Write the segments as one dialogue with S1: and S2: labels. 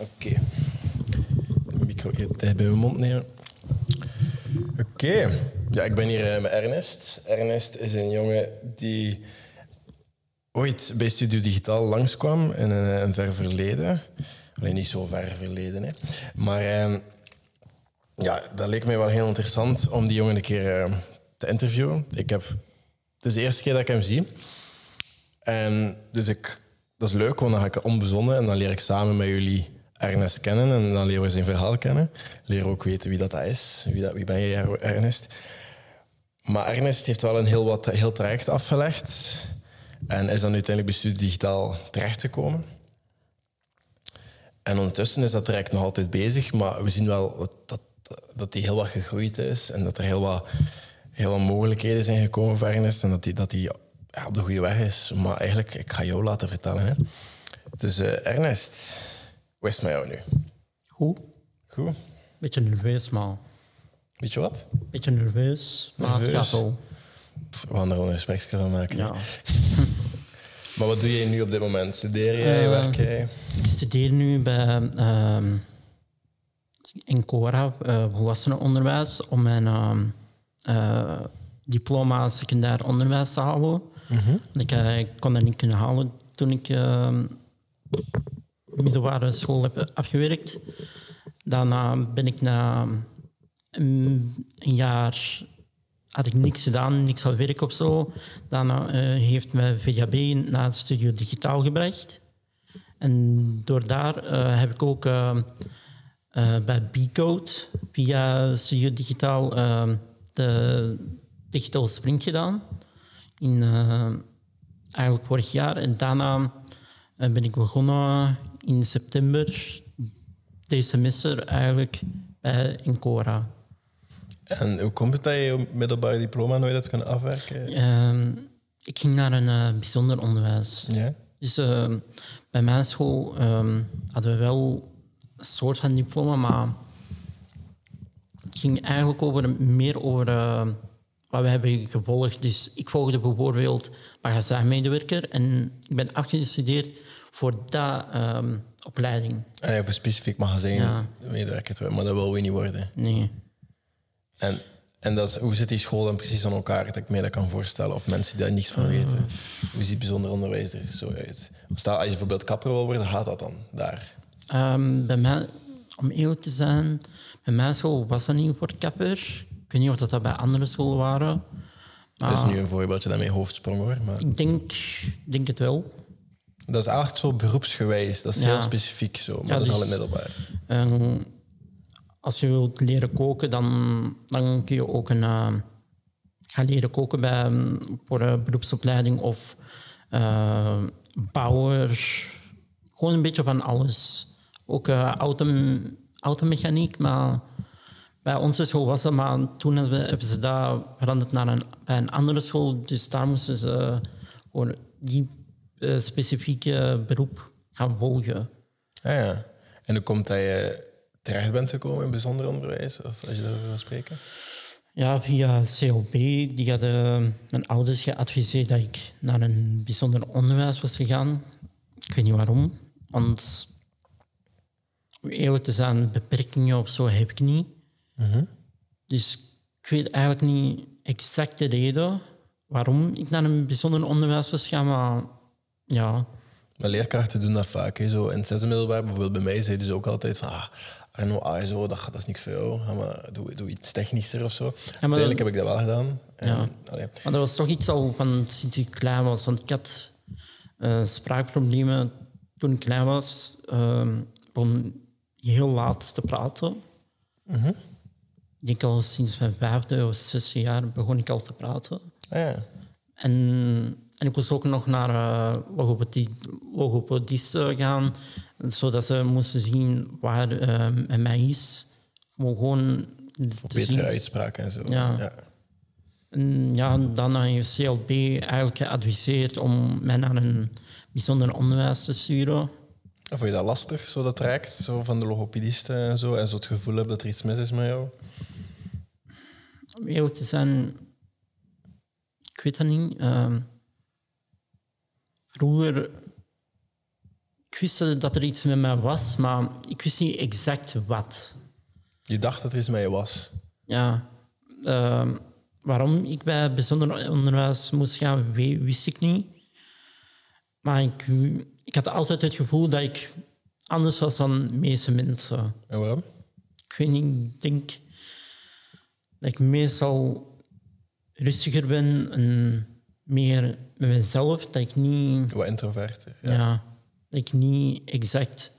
S1: Oké. De micro dicht bij mijn mond nemen. Oké. Ja, ik ben hier eh, met Ernest. Ernest is een jongen die ooit bij Studio Digitaal langskwam in een, een ver verleden. Alleen niet zo ver verleden, hè. Maar eh, ja, dat leek mij wel heel interessant om die jongen een keer eh, te interviewen. Ik heb, het is de eerste keer dat ik hem zie. En dus ik, dat is leuk, want dan ga ik onbezonnen en dan leer ik samen met jullie Ernest kennen en dan leren we zijn verhaal kennen. Leren ook weten wie dat is. Wie, dat, wie ben je, Ernest? Maar Ernest heeft wel een heel, wat, heel traject afgelegd en is dan uiteindelijk bij Digitaal terechtgekomen. En ondertussen is dat traject nog altijd bezig, maar we zien wel dat, dat, dat hij heel wat gegroeid is en dat er heel wat, heel wat mogelijkheden zijn gekomen voor Ernest en dat hij, dat ja, op de goede weg is. Maar eigenlijk, ik ga jou laten vertellen. Hè. Dus uh, Ernest, hoe is het met jou nu?
S2: Goed.
S1: Goed?
S2: Beetje nerveus, maar...
S1: Weet je wat?
S2: Beetje nerveus, maar het gaat wel.
S1: We gaan er gewoon een gespreksje van maken.
S2: Ja.
S1: maar wat doe je nu op dit moment? Studeer jij, uh, werk jij?
S2: Ik studeer nu bij uh, in Cora, uh, volwassenenonderwijs, om mijn uh, diploma secundair onderwijs te halen.
S1: Mhm.
S2: ik, ik, kon dat niet kunnen halen toen ik middelbare school heb afgewerkt. Daarna ben ik na een, jaar had ik niks gedaan, niks aan werk of zo. Daarna uh, heeft me VDAB naar studio digitaal gebracht. En door daar uh, heb ik ook uh, bij B-Code via Studio Digitaal de Digital Sprint gedaan. In, eigenlijk vorig jaar. En daarna ben ik begonnen in september deze semester eigenlijk bij Incora.
S1: En hoe komt het dat je je middelbare diploma nooit hebt kunnen afwerken?
S2: Uh, ik ging naar een uh, bijzonder onderwijs.
S1: Ja?
S2: Dus uh, bij mijn school ehm, hadden we wel een soort van diploma, maar het ging eigenlijk over, meer over uh, wat we hebben gevolgd. Dus ik volgde bijvoorbeeld magazijnmedewerker en ik ben afgestudeerd voor dat ehm, opleiding.
S1: Ah, ja, voor specifiek magazijnmedewerker, ja. maar dat wil we niet worden.
S2: Nee.
S1: En, en dat is, hoe zit die school dan precies aan elkaar, dat ik me dat kan voorstellen? Of mensen die daar niets van weten? Uh. Hoe ziet bijzonder onderwijs er zo uit? Stel, als je bijvoorbeeld kapper wil worden, gaat dat dan daar?
S2: Um, bij mij, om eerlijk te zijn, bij mijn school was dat niet voor kapper. Ik weet niet of dat, dat bij andere scholen waren.
S1: Maar dat is nu een voorbeeldje dat mijn hoofd sprong hoor. Maar...
S2: Ik denk, denk het wel.
S1: Dat is echt zo beroepsgewijs. Dat is heel specifiek zo. Maar ja, dat is al in middelbaar.
S2: Um, als je wilt leren koken, dan, dan kun je ook een, uh, gaan leren koken bij, voor een beroepsopleiding of uh, bouwer. Gewoon een beetje van alles. Ook uh, auto, automechaniek, maar bij onze school was dat, maar toen hebben ze dat veranderd naar een, bij een andere school. Dus daar moesten ze gewoon die specifieke beroep gaan volgen.
S1: Ah ja, en hoe komt dat je terecht bent gekomen in bijzonder onderwijs? Of als je daarover wil spreken?
S2: Ja, via CLB. Die hadden mijn ouders geadviseerd dat ik naar een bijzonder onderwijs was gegaan. Ik weet niet waarom. Want om eerlijk te zijn, beperkingen of zo heb ik niet.
S1: Mhm.
S2: Dus ik weet eigenlijk niet exact de reden waarom ik naar een bijzonder onderwijs was gaan, maar ja.
S1: Maar leerkrachten doen dat vaak. Hè. Zo in het zesde middelbaar, bijvoorbeeld bij mij, zeiden ze ook altijd van... Ah, Arno ASO, dat, dat is niks voor jou. maar doe, doe iets technischer of zo. Uiteindelijk heb ik dat wel gedaan. En,
S2: ja. Maar dat was toch iets al van sinds ik klein was. Want ik had uh, spraakproblemen toen ik klein was. Uh, begon heel laat te praten.
S1: Mm -hmm.
S2: Ik denk al sinds mijn vijfde of zesde jaar begon ik al te praten.
S1: Ah, ja.
S2: En, en ik moest ook nog naar uh, logopedie, logopedist gaan zodat ze moesten zien waar uh, mij is. Maar gewoon
S1: betere uitspraken en zo.
S2: Ja.
S1: ja.
S2: En ja, dan heeft CLB eigenlijk geadviseerd om mij naar een bijzonder onderwijs te sturen.
S1: Vond je dat lastig, zo dat traject, zo van de logopedisten en zo, en zo het gevoel hebt dat er iets mis is met jou?
S2: Om eerlijk te zijn, ik weet dat niet. Uh, vroeger ik wist dat er iets met mij was, maar ik wist niet exact wat.
S1: Je dacht dat er iets met je was.
S2: Ja. ehm, waarom ik bij bijzonder onderwijs moest gaan, wist ik niet. Maar ik, ik had altijd het gevoel dat ik anders was dan de meeste mensen.
S1: En waarom?
S2: Ik weet niet, ik denk dat ik meestal rustiger ben en meer met mezelf. Dat ik niet,
S1: Wat introvert. Ja.
S2: ja. dat ik niet exact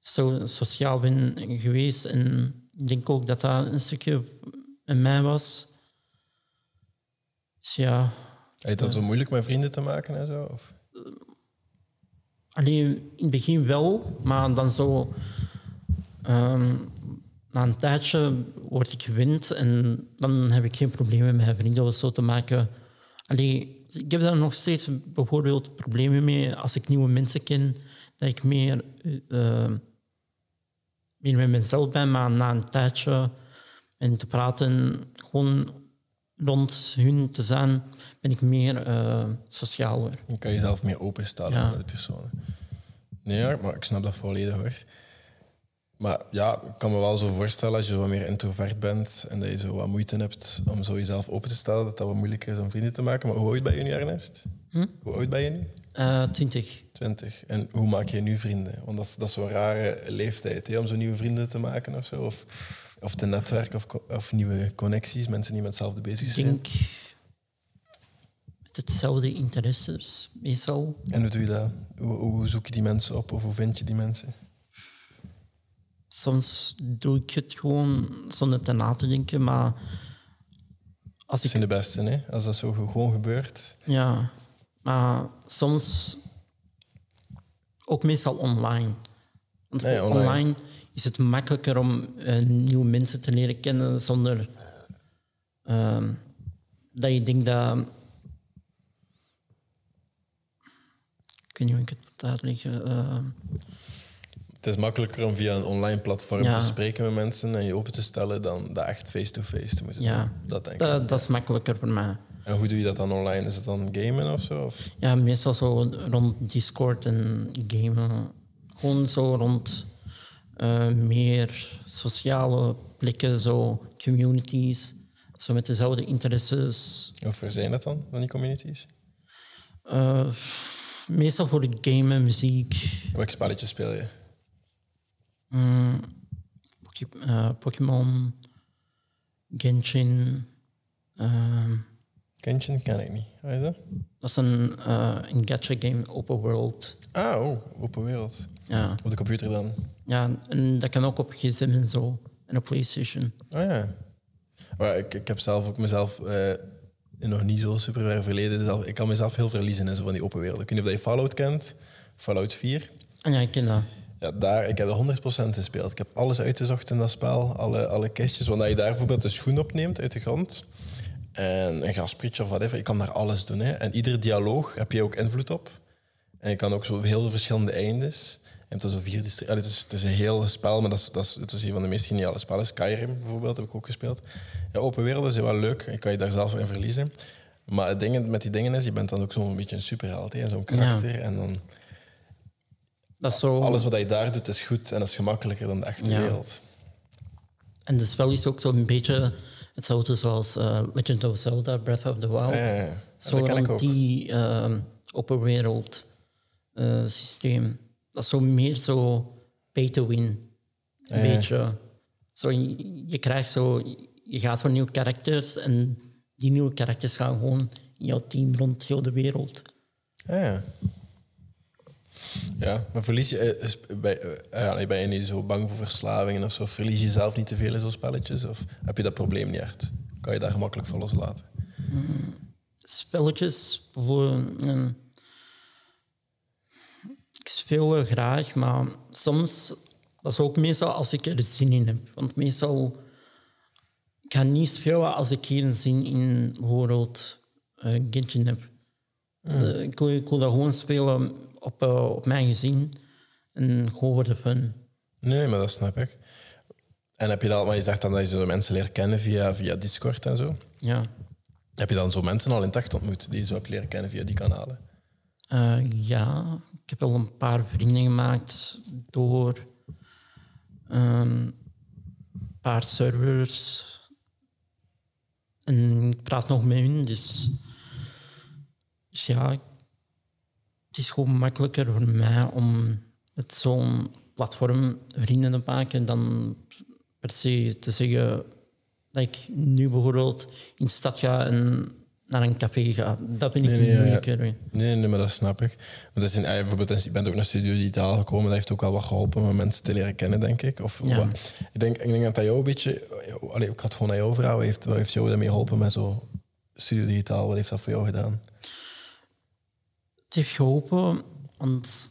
S2: zo sociaal ben geweest. En ik denk ook dat dat een stukje met mij was. Dus ja,
S1: Heb je dat zo moeilijk met vrienden te maken en zo? Of?
S2: alleen in het begin wel, maar dan zo... ehm, na een tijdje word ik gewend en dan heb ik geen problemen met mijn vrienden of zo te maken. Allee, ik heb daar nog steeds bijvoorbeeld problemen mee als ik nieuwe mensen ken, dat ik meer, eh, meer met mezelf ben, maar na een tijdje en te praten, gewoon rond hun te zijn, ben ik meer eh, socialer.
S1: Dan kan je jezelf meer openstellen
S2: Ja.
S1: naar de personen. Nee, ja, maar ik snap dat volledig hoor. Maar ja, ik kan me wel zo voorstellen als je wat meer introvert bent en dat je zo wat moeite hebt om zo jezelf open te stellen, dat dat wat moeilijker is om vrienden te maken. Maar hoe oud ben je nu, Ernest? Hoe oud ben je nu?
S2: Eh, Twintig.
S1: 20. En hoe maak je nu vrienden? Want dat is, dat is zo'n rare leeftijd hè, om zo nieuwe vrienden te maken of zo. Of, of te netwerken of, of nieuwe connecties, mensen die met hetzelfde bezig
S2: Ik
S1: zijn.
S2: denk met hetzelfde interesses, meestal.
S1: En hoe doe je dat? Hoe, hoe zoek je die mensen op of hoe vind je die mensen?
S2: Soms doe ik het gewoon zonder te na te denken, maar als
S1: Dat
S2: ik...
S1: zijn de beste, hè? Als dat zo gewoon gebeurt.
S2: Ja, maar soms ook meestal online. Want
S1: Nee,
S2: online.
S1: online.
S2: is het makkelijker om eh, nieuwe mensen te leren kennen zonder ehm, dat je denkt dat... Ik weet niet hoe ik het moet uitleggen. ehm,
S1: Het is makkelijker om via een online platform
S2: Ja.
S1: te spreken met mensen en je open te stellen dan dat echt face-to-face te moeten
S2: Ja.
S1: doen. Dat denk ik.
S2: dat, dat is makkelijker voor mij.
S1: En hoe doe je dat dan online? Is het dan gamen of zo? Of?
S2: Ja, meestal zo rond Discord en gamen. Gewoon zo rond eh, meer sociale plekken, zo communities. Zo met dezelfde interesses.
S1: Waar zijn dat dan, dan die communities?
S2: Eh, meestal voor de gamen, muziek,
S1: Welke spelletjes speel je?
S2: Mm, eh, Pokémon, Genshin. ehm,
S1: Kentje ken ik niet. Wat is dat?
S2: dat is een, eh, een gacha game, open world.
S1: Ah, oh, open wereld.
S2: Ja.
S1: Op de computer dan?
S2: ja, en dat kan ook op gsm en zo. En op PlayStation.
S1: Oh ja. Maar ik, ik heb zelf ook mezelf eh, nog niet zo super ver verleden. zelf- ik kan mezelf heel verliezen in zo van die open wereld. Ik weet niet of je Fallout kent. Fallout 4.
S2: En ja, ik ken dat.
S1: Ja, daar, ik heb er 100% gespeeld. Ik heb alles uitgezocht in dat spel, alle, alle kistjes. Want als je daar bijvoorbeeld een schoen opneemt uit de grond en een gasprietje of whatever, je kan daar alles doen. Hè. En iedere dialoog heb je ook invloed op. En je kan ook zo heel verschillende eindes. En het is, zo vier het, is, het is een heel spel, maar dat is, dat is, het is een van de meest geniale spellen. Skyrim bijvoorbeeld heb ik ook gespeeld. Ja, open wereld is wel leuk. Je kan je daar zelf in verliezen. Maar het ding met die dingen is, je bent dan ook zo'n beetje een superheld. hè, Zo'n karakter. En dan
S2: Dat zo...
S1: alles wat je daar doet is goed en dat is gemakkelijker dan de echte
S2: Ja.
S1: wereld.
S2: En de spel is ook zo'n beetje hetzelfde zoals eh, Legend of Zelda, Breath of the Wild.
S1: Ja, ja.
S2: Zo rond die ehm, open wereld eh, systeem. Dat is zo meer zo pay to win. Een beetje. Zo, je, je krijgt zo... Je gaat voor nieuwe karakters en die nieuwe karakters gaan gewoon in jouw team rond heel de wereld.
S1: Ja, ja. Maar verlies je, eh, is- bij, eh, ben je niet zo bang voor verslavingen of zo? Verlies je zelf niet te veel in zo'n spelletjes? Of heb je dat probleem niet echt? Kan je daar gemakkelijk van loslaten?
S2: spelletjes. Bijvoorbeeld, eh, ik speel wel graag, maar soms, dat is ook meestal als ik er zin in heb. Want meestal, ik ga niet spelen als ik geen zin in bijvoorbeeld eh Genshin heb. De- ik, wil, ik wil dat gewoon spelen op, eh, op mijn gezin en gewoon voor de fun.
S1: Nee, maar dat snap ik. En heb je dat, maar je zegt dan dat je zo mensen leert kennen via, via Discord en zo.
S2: Ja.
S1: Heb je dan zo mensen al in het echt ontmoet die je zo hebt leren kennen via die kanalen?
S2: Eh, ja, ik heb al een paar vrienden gemaakt door ehm, een paar servers. En ik praat nog met hun, dus, dus ja, het is gewoon makkelijker voor mij om met zo'n platform vrienden te maken dan per se te zeggen dat ik nu bijvoorbeeld in de stad ga en naar een café ga. Dat vind ik
S1: Nee, nee, ja. Nee, nee, maar dat snap ik. Maar dat is in, eh, bijvoorbeeld, je bent ook naar Studio Digitaal gekomen. Dat heeft ook wel wat geholpen om mensen te leren kennen, denk ik. Of,
S2: Ja.
S1: wat- ik, denk, ik denk dat dat jou een beetje... Allee, ik had gewoon naar jou vragen. Wat heeft, wat heeft jou daarmee geholpen met zo Studio Digitaal? Wat heeft dat voor jou gedaan?
S2: Het heeft geholpen, want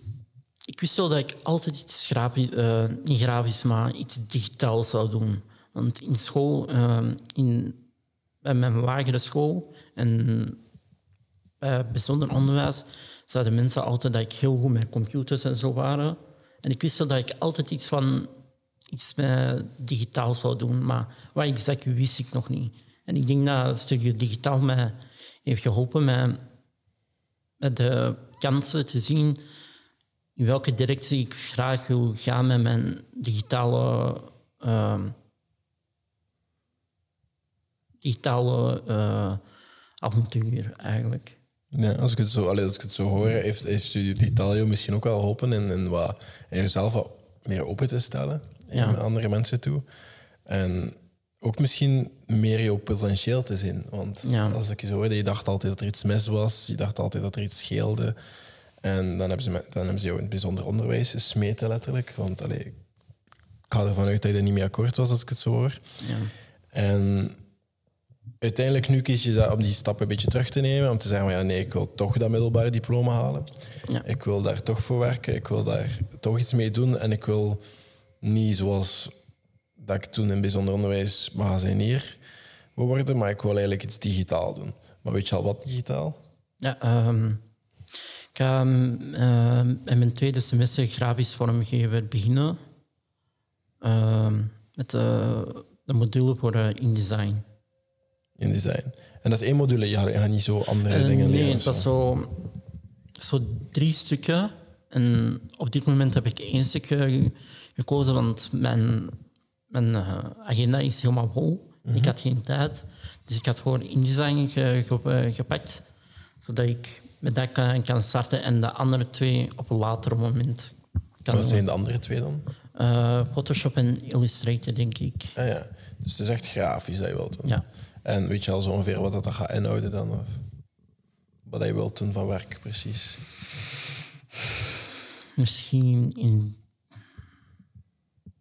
S2: ik wist wel dat ik altijd iets grafisch, eh, niet grafisch, maar iets digitaals zou doen. Want in school, eh, in, bij mijn lagere school en bij bijzonder onderwijs, zeiden mensen altijd dat ik heel goed met computers en zo waren. En ik wist wel dat ik altijd iets van iets met digitaal zou doen, maar wat exact wist ik nog niet. En ik denk dat Studio Digitaal mij heeft geholpen met de kansen te zien in welke directie ik graag wil gaan met mijn digitale, ehm, digitale eh, avontuur eigenlijk.
S1: Ja, als ik het zo, allee, als ik het zo hoor, heeft, heeft Studio Digitaal misschien ook wel geholpen in, in, wat, in jezelf wat meer open te stellen
S2: Ja.
S1: naar andere mensen toe. En ook misschien meer jouw potentieel te zien. Want
S2: Ja.
S1: als ik je zo hoorde, je dacht altijd dat er iets mis was, je dacht altijd dat er iets scheelde. En dan hebben ze, dan hebben ze jou in het bijzonder onderwijs gesmeten, letterlijk. Want allee, ik ga ervan uit dat je er niet mee akkoord was, als ik het zo hoor.
S2: Ja.
S1: En uiteindelijk nu kies je dat om die stap een beetje terug te nemen. Om te zeggen, van, ja, nee, ik wil toch dat middelbare diploma halen.
S2: Ja.
S1: Ik wil daar toch voor werken. Ik wil daar toch iets mee doen. En ik wil niet zoals dat ik toen in bijzonder onderwijs magazinier wil worden. Maar ik wil eigenlijk iets digitaal doen. Maar weet je al wat digitaal?
S2: Ja, ehm, ik ga ehm, ehm, in mijn tweede semester grafisch vormgever beginnen. Met de, de module voor eh, InDesign.
S1: In design. En dat is één module. Je gaat, je gaat niet zo andere
S2: Eh,
S1: dingen
S2: nee,
S1: leren.
S2: het
S1: of
S2: was
S1: zo.
S2: zo, drie stukken. En op dit moment heb ik één stukje ge- gekozen, want mijn, mijn eh, agenda is helemaal vol. Ik had geen tijd. Dus ik had gewoon InDesign ge, ge- eh, gepakt, zodat ik met dat kan, kan starten en de andere twee op een later moment kan
S1: Wat zijn de andere twee dan?
S2: Eh, Photoshop en Illustrator, denk ik.
S1: Ah, ja. Dus het is echt grafisch dat je wilt doen.
S2: Ja.
S1: En weet je al zo ongeveer wat dat dan gaat inhouden dan? Of wat je wilt doen van werk, precies?
S2: Misschien in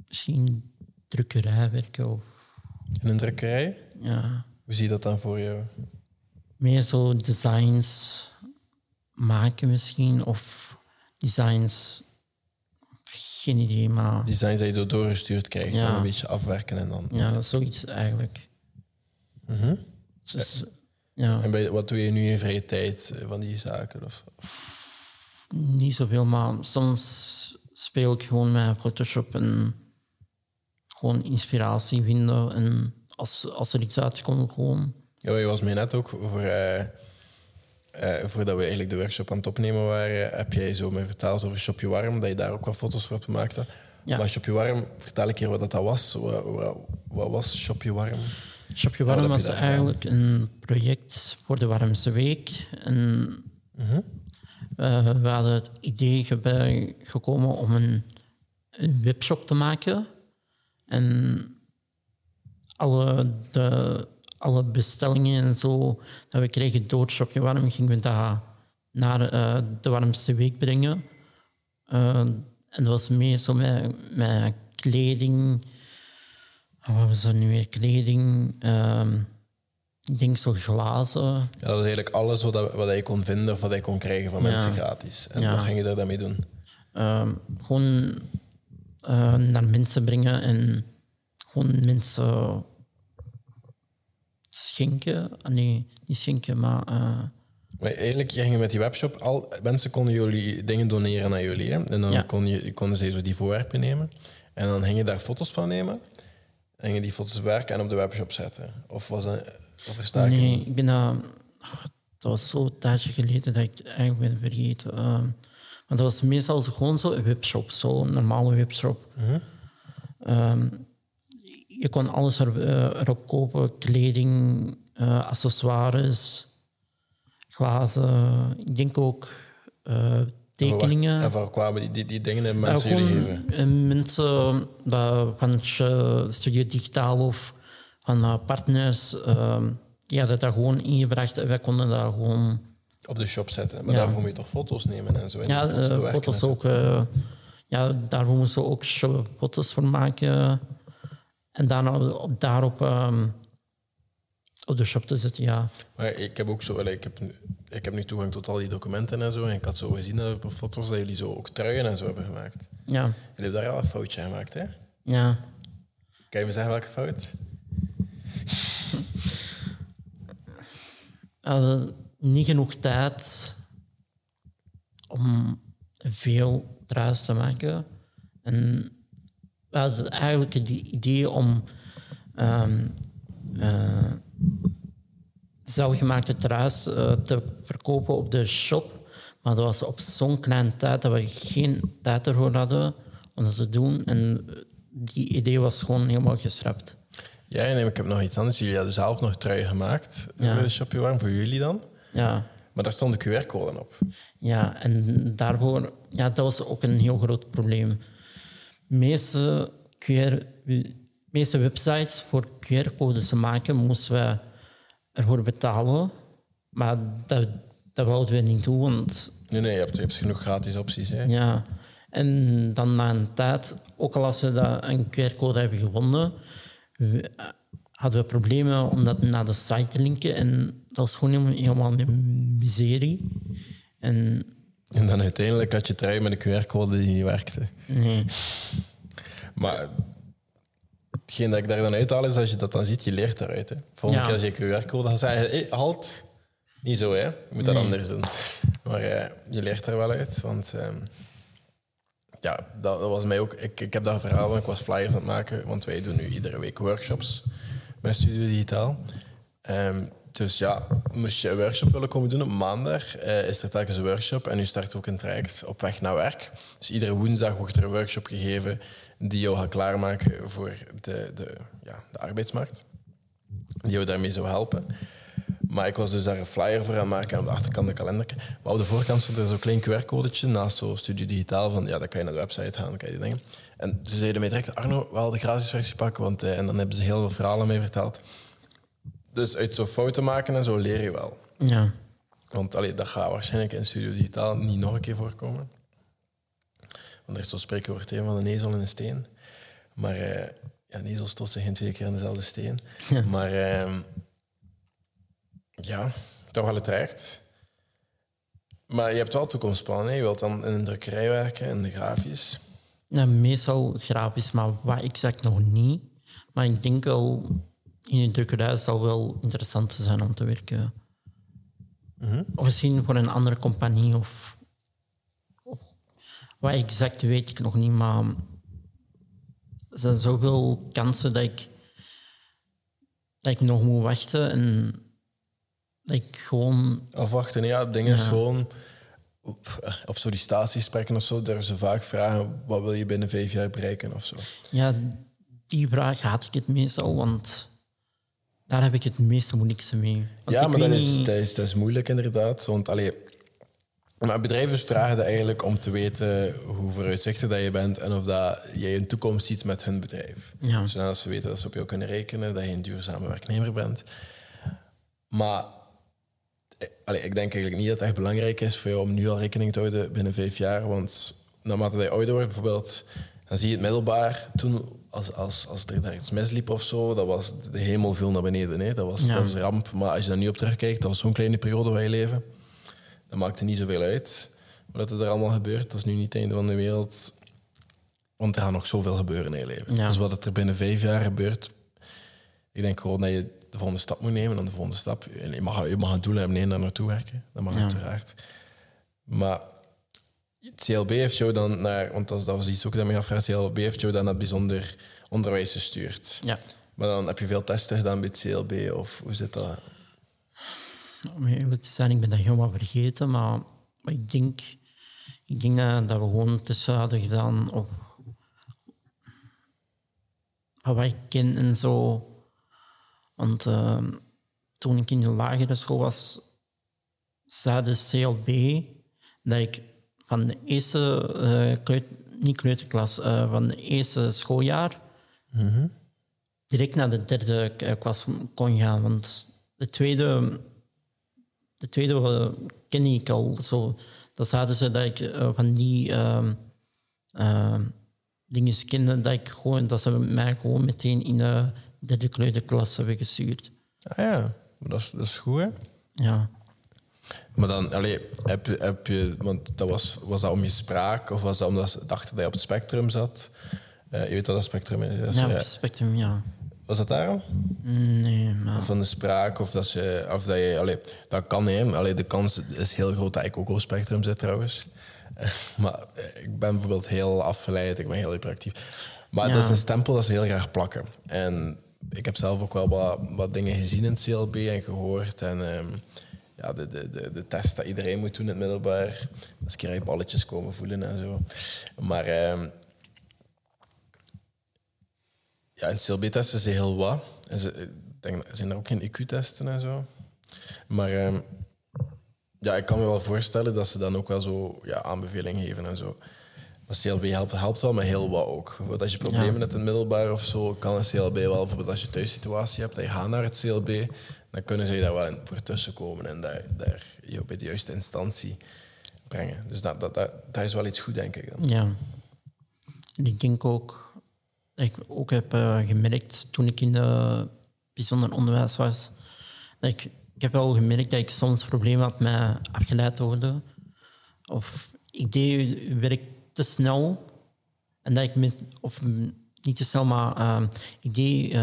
S2: misschien drukkerij werken of
S1: In een drukkerij?
S2: ja,
S1: Hoe zie je dat dan voor jou?
S2: meer zo designs maken misschien of designs geen idee, maar
S1: Designs dat je door doorgestuurd krijgt
S2: Ja.
S1: en een beetje afwerken en dan...
S2: ja, zoiets eigenlijk.
S1: Mhm.
S2: Dus, ja,
S1: En bij, wat doe je nu in vrije tijd eh, van die zaken? Of,
S2: niet zoveel, maar soms speel ik gewoon met Photoshop en gewoon inspiratie vinden en als, als er iets uitkomt, gewoon
S1: ja, je was mij net ook voor... eh, eh, voordat we eigenlijk de workshop aan het opnemen waren, heb jij zo me verteld over Shopje Warm, dat je daar ook wat foto's voor hebt gemaakt.
S2: Ja.
S1: Maar Shopje Warm, vertel een keer wat dat was. Wat, wat, wat was Shopje Warm?
S2: Shopje Warm was
S1: gedaan?
S2: eigenlijk een project voor de Warmste Week. En
S1: Mhm.
S2: we hadden het idee ge- gekomen om een, een webshop te maken. En alle, de, alle bestellingen en zo dat we kregen door Shopje Warm, gingen we dat naar eh, de Warmste Week brengen. Eh, en dat was meer zo met, met kleding. Wat was er nu weer? Kleding. ehm, ik denk zo glazen.
S1: Ja, dat was eigenlijk alles wat, dat- wat je kon vinden of wat je kon krijgen van
S2: Ja.
S1: mensen gratis. En
S2: Ja.
S1: wat ging je daar dan mee doen?
S2: Ehm, gewoon eh, naar mensen brengen en gewoon mensen schenken. Ah, nee, niet schenken, maar eh,
S1: Maar eigenlijk, je ging met die webshop, al, mensen konden jullie dingen doneren aan jullie. Hè? En dan
S2: Ja.
S1: kon je, konden ze zo die voorwerpen nemen. En dan ging je daar foto's van nemen. En je die foto's bewerken en op de webshop zetten. Of was dat... Of versta ik
S2: nee, ik ben dat... dat was zo een tijdje geleden dat ik eigenlijk ben vergeten. Dat was meestal zo- gewoon zo'n webshop, zo'n normale webshop. Ehm, je kon alles er, eh, erop kopen, kleding, eh, accessoires, glazen. Ik denk ook eh, tekeningen.
S1: En waar kwamen die, die, die dingen en mensen jullie geven?
S2: mensen dat van Studio Digitaal of van partners, ehm ja, dat dat gewoon ingebracht. en Wij konden dat gewoon,
S1: Op de shop zetten. Maar
S2: Ja.
S1: daarvoor moet je toch foto's nemen en zo. En
S2: ja,
S1: foto's
S2: eh, foto's ook. eh, ja, daarvoor moesten we ook foto's voor maken. En daarna op, daarop ehm, op de shop te zetten, ja.
S1: Maar ik heb ook zo, ik, heb nu, ik heb nu toegang tot al die documenten en zo. En ik had zo gezien dat op foto's dat jullie zo ook truien en zo hebben gemaakt.
S2: Ja,
S1: Jullie hebben daar al een foutje gemaakt, hè?
S2: ja.
S1: Kan je me zeggen welke fout?
S2: Hadden niet genoeg tijd om veel truis te maken. En we hadden eigenlijk het idee om ehm eh, zelfgemaakte truis eh, te verkopen op de shop. Maar dat was op zo'n kleine tijd dat we geen tijd ervoor hadden om dat te doen. En die idee was gewoon helemaal geschrapt.
S1: Ja, nee, ik heb nog iets anders. Jullie hadden zelf nog truien gemaakt
S2: Ja.
S1: de shop warm, voor jullie dan.
S2: Ja.
S1: Maar daar stond de QR-code op.
S2: Ja, en daarvoor, ja, dat was ook een heel groot probleem. meeste, QR, meeste websites voor QR-codes te maken, moesten we ervoor betalen. Maar dat, dat wilden we niet doen, want
S1: Nee, nee, je hebt, je hebt genoeg gratis opties. Hè?
S2: ja. En dan na een tijd, ook al als we dat een QR-code hebben gevonden, we- hadden we problemen om dat naar de site te linken. En dat was gewoon helemaal, een miserie. En
S1: En dan uiteindelijk had je trui met een QR-code die niet werkte.
S2: nee,
S1: Maar hetgeen dat ik daar dan uithaal is, als je dat dan ziet, je leert daaruit. Hè. Volgende
S2: Ja.
S1: keer als je QR-code gaat zeggen, hey, halt. Niet zo, hè. Je moet dat
S2: Nee.
S1: anders doen. Maar eh, je leert er wel uit, want... ehm, ja, dat, dat was mij ook... Ik, ik heb dat verhaal, want ik was flyers aan het maken, want wij doen nu iedere week workshops met Studio Digitaal. Ehm, dus ja, moest je een workshop willen komen doen op maandag, eh, is er telkens een workshop en nu start ook een traject op weg naar werk. Dus iedere woensdag wordt er een workshop gegeven die jou gaat klaarmaken voor de, de, ja, de arbeidsmarkt. Die jou daarmee zou helpen. Maar ik was dus daar een flyer voor aan maken aan de achterkant een kalender. Maar op de voorkant stond er zo'n klein QR-codetje naast zo'n Studio Digitaal van ja, dan kan je naar de website gaan, kan je die dingen. En ze zeiden mij direct, Arno, wel de gratis versie pakken, want eh, en dan hebben ze heel veel verhalen mee verteld. Dus uit zo'n fouten maken en zo leer je wel.
S2: ja.
S1: Want allee, dat gaat waarschijnlijk in Studio Digitaal niet nog een keer voorkomen. Want er is zo'n spreekwoord van een ezel en een steen. Maar eh ja, een ezel stoot zich geen twee keer in dezelfde steen. Maar ehm, ja, toch wel het recht. Maar je hebt wel toekomstplannen. Je wilt dan in een drukkerij werken, in de grafisch.
S2: Ja, meestal grafisch, maar wat exact nog niet. Maar ik denk wel, in een drukkerij zou wel interessant zijn om te werken. Of misschien voor een andere compagnie of, of wat exact weet ik nog niet, maar er zijn zoveel kansen dat ik, dat ik nog moet wachten en dat ik gewoon
S1: Afwachten, ja, dingen is gewoon op, op sollicitatiesprekken of zo, daar ze vaak vragen wat wil je binnen vijf jaar bereiken of zo.
S2: Ja, die vraag haat ik het meestal, want daar heb ik het meeste moeilijkste mee. Want
S1: ja, maar dat is,
S2: niet-
S1: dat, is, dat is moeilijk inderdaad. Want allee, maar bedrijven vragen dat eigenlijk om te weten hoe vooruitzichtig dat je bent en of dat jij een toekomst ziet met hun bedrijf.
S2: Ja.
S1: Zodat ze weten dat ze op jou kunnen rekenen, dat je een duurzame werknemer bent. Maar eh, allee, ik denk eigenlijk niet dat het echt belangrijk is voor jou om nu al rekening te houden binnen vijf jaar. Want naarmate dat je ouder wordt, bijvoorbeeld, dan zie je het middelbaar. Toen, als, als, als er daar iets misliep of zo, dat was de hemel viel naar beneden. Hè. Dat, was,
S2: Ja.
S1: dat was een ramp. Maar als je daar nu op terugkijkt, dat was zo'n kleine periode van je leven. Dat maakte niet zoveel uit. Wat er allemaal gebeurt, dat is nu niet het einde van de wereld. Want er gaat nog zoveel gebeuren in je leven.
S2: Ja.
S1: Dus wat er binnen vijf jaar gebeurt, ik denk gewoon dat je de volgende stap moet nemen. En de volgende stap, je mag, je mag een doel hebben, nee, daar naartoe werken. Dat mag
S2: Ja.
S1: uiteraard. Maar CLB heeft jou dan naar, want dat was, dat was iets ook dat mij afvraagt, CLB heeft jou dan naar het bijzonder onderwijs gestuurd.
S2: Ja.
S1: Maar dan heb je veel testen gedaan bij het CLB, of hoe zit dat?
S2: Om eerlijk te zijn, ik ben dat helemaal vergeten, maar, maar ik denk, ik denk dat, dat we gewoon tussen hadden gedaan op op wat ik ken en zo. Want uh, toen ik in de lagere school was, zei de CLB dat ik van de eerste, uh, kleut, niet kleuterklas, uh, van de eerste schooljaar
S1: Mhm.
S2: direct naar de derde eh, klas kon gaan. Want de tweede, de tweede uh, ken ik al zo. Dat zaten ze dat ik van die uh, uh, dingen kende, dat, ik gewoon, dat ze mij gewoon meteen in de derde kleuterklas hebben gestuurd.
S1: Ah ja, dat is, dat is goed, hè?
S2: Ja.
S1: Maar dan, allee, heb, je, heb je, want dat was, was dat om je spraak of was dat omdat ze dachten dat je op het spectrum zat? Uh, je weet wat dat spectrum is?
S2: Ja, op het spectrum, ja.
S1: Was dat daarom?
S2: Nee, maar...
S1: Van de spraak, of dat je... Of dat, je allee, dat kan, hè. Allee, de kans is heel groot dat ik ook op het spectrum zit, trouwens. maar ik ben bijvoorbeeld heel afgeleid, ik ben heel hyperactief. Maar ja. dat is een stempel dat ze heel graag plakken. En ik heb zelf ook wel wat, wat dingen gezien in het CLB en gehoord. En um, ja, de, de, de, de, test dat iedereen moet doen in het middelbaar. Als balletjes komen voelen en zo. Maar um, ja, in CLB-testen is heel wat. En ze, ik denk, zijn er ook geen IQ-testen en zo. Maar um, ja, ik kan me wel voorstellen dat ze dan ook wel zo ja, aanbevelingen geven en zo. Maar CLB helpt, helpt wel met heel wat ook. Bijvoorbeeld als je problemen ja. hebt in het middelbaar of zo, kan een CLB wel, bijvoorbeeld als je thuissituatie hebt, dat je gaat naar het CLB, dan kunnen ze je daar wel in voor tussenkomen en daar, daar je bij de juiste instantie brengen. Dus dat, dat, dat, dat is wel iets goed, denk ik. Dan.
S2: Ja. Ik denk ook, ik ook heb uh, gemerkt toen ik in de bijzonder onderwijs was, dat ik, ik heb wel gemerkt dat ik soms problemen had met afgeleid worden. Of ik deed werk te snel. En dat ik met, of niet te snel, maar uh, ik deed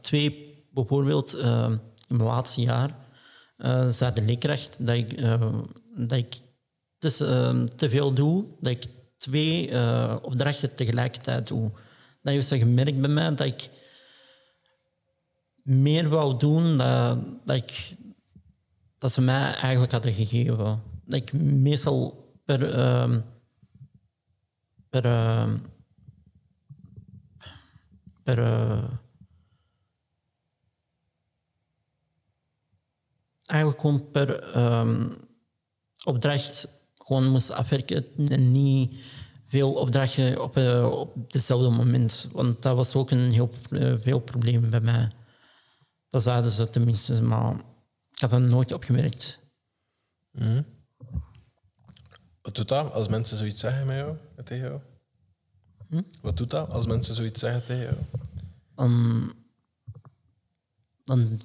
S2: twee, bijvoorbeeld mijn laatste jaar, zei de leerkracht dat ik, dat ik dus, te veel doe, dat ik twee opdrachten tegelijkertijd doe. Dat heeft ze gemerkt bij mij dat ik meer wou doen dan dat, ik, dat ze mij eigenlijk hadden gegeven. Dat ik meestal per per, uh, per eigenlijk gewoon per um, opdracht gewoon moest afwerken en niet veel opdrachten op, uh, op hetzelfde moment. Want dat was ook een heel veel probleem bij mij. Dat zeiden ze tenminste, maar ik heb dat nooit opgemerkt.
S1: Mm. Wat doet dat als mensen zoiets zeggen met jou, tegen jou? Hm? Wat doet dat als mensen zoiets zeggen tegen jou?
S2: Dan, dan,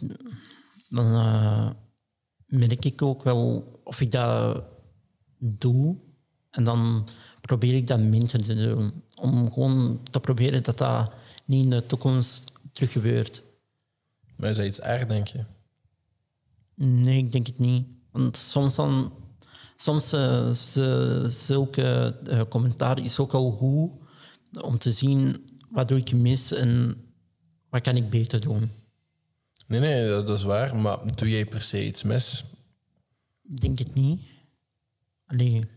S2: dan uh, merk ik ook wel of ik dat doe. En dan probeer ik dat minder te doen. Om gewoon te proberen dat dat niet in de toekomst terug gebeurt.
S1: Maar is dat iets erg, denk je?
S2: Nee, ik denk het niet. Want soms dan soms uh, zulke uh, commentaar is ook al goed om te zien wat doe ik mis en wat kan ik beter doen.
S1: Nee, nee, dat is waar. Maar doe jij per se iets mis?
S2: Ik denk het niet. Allee.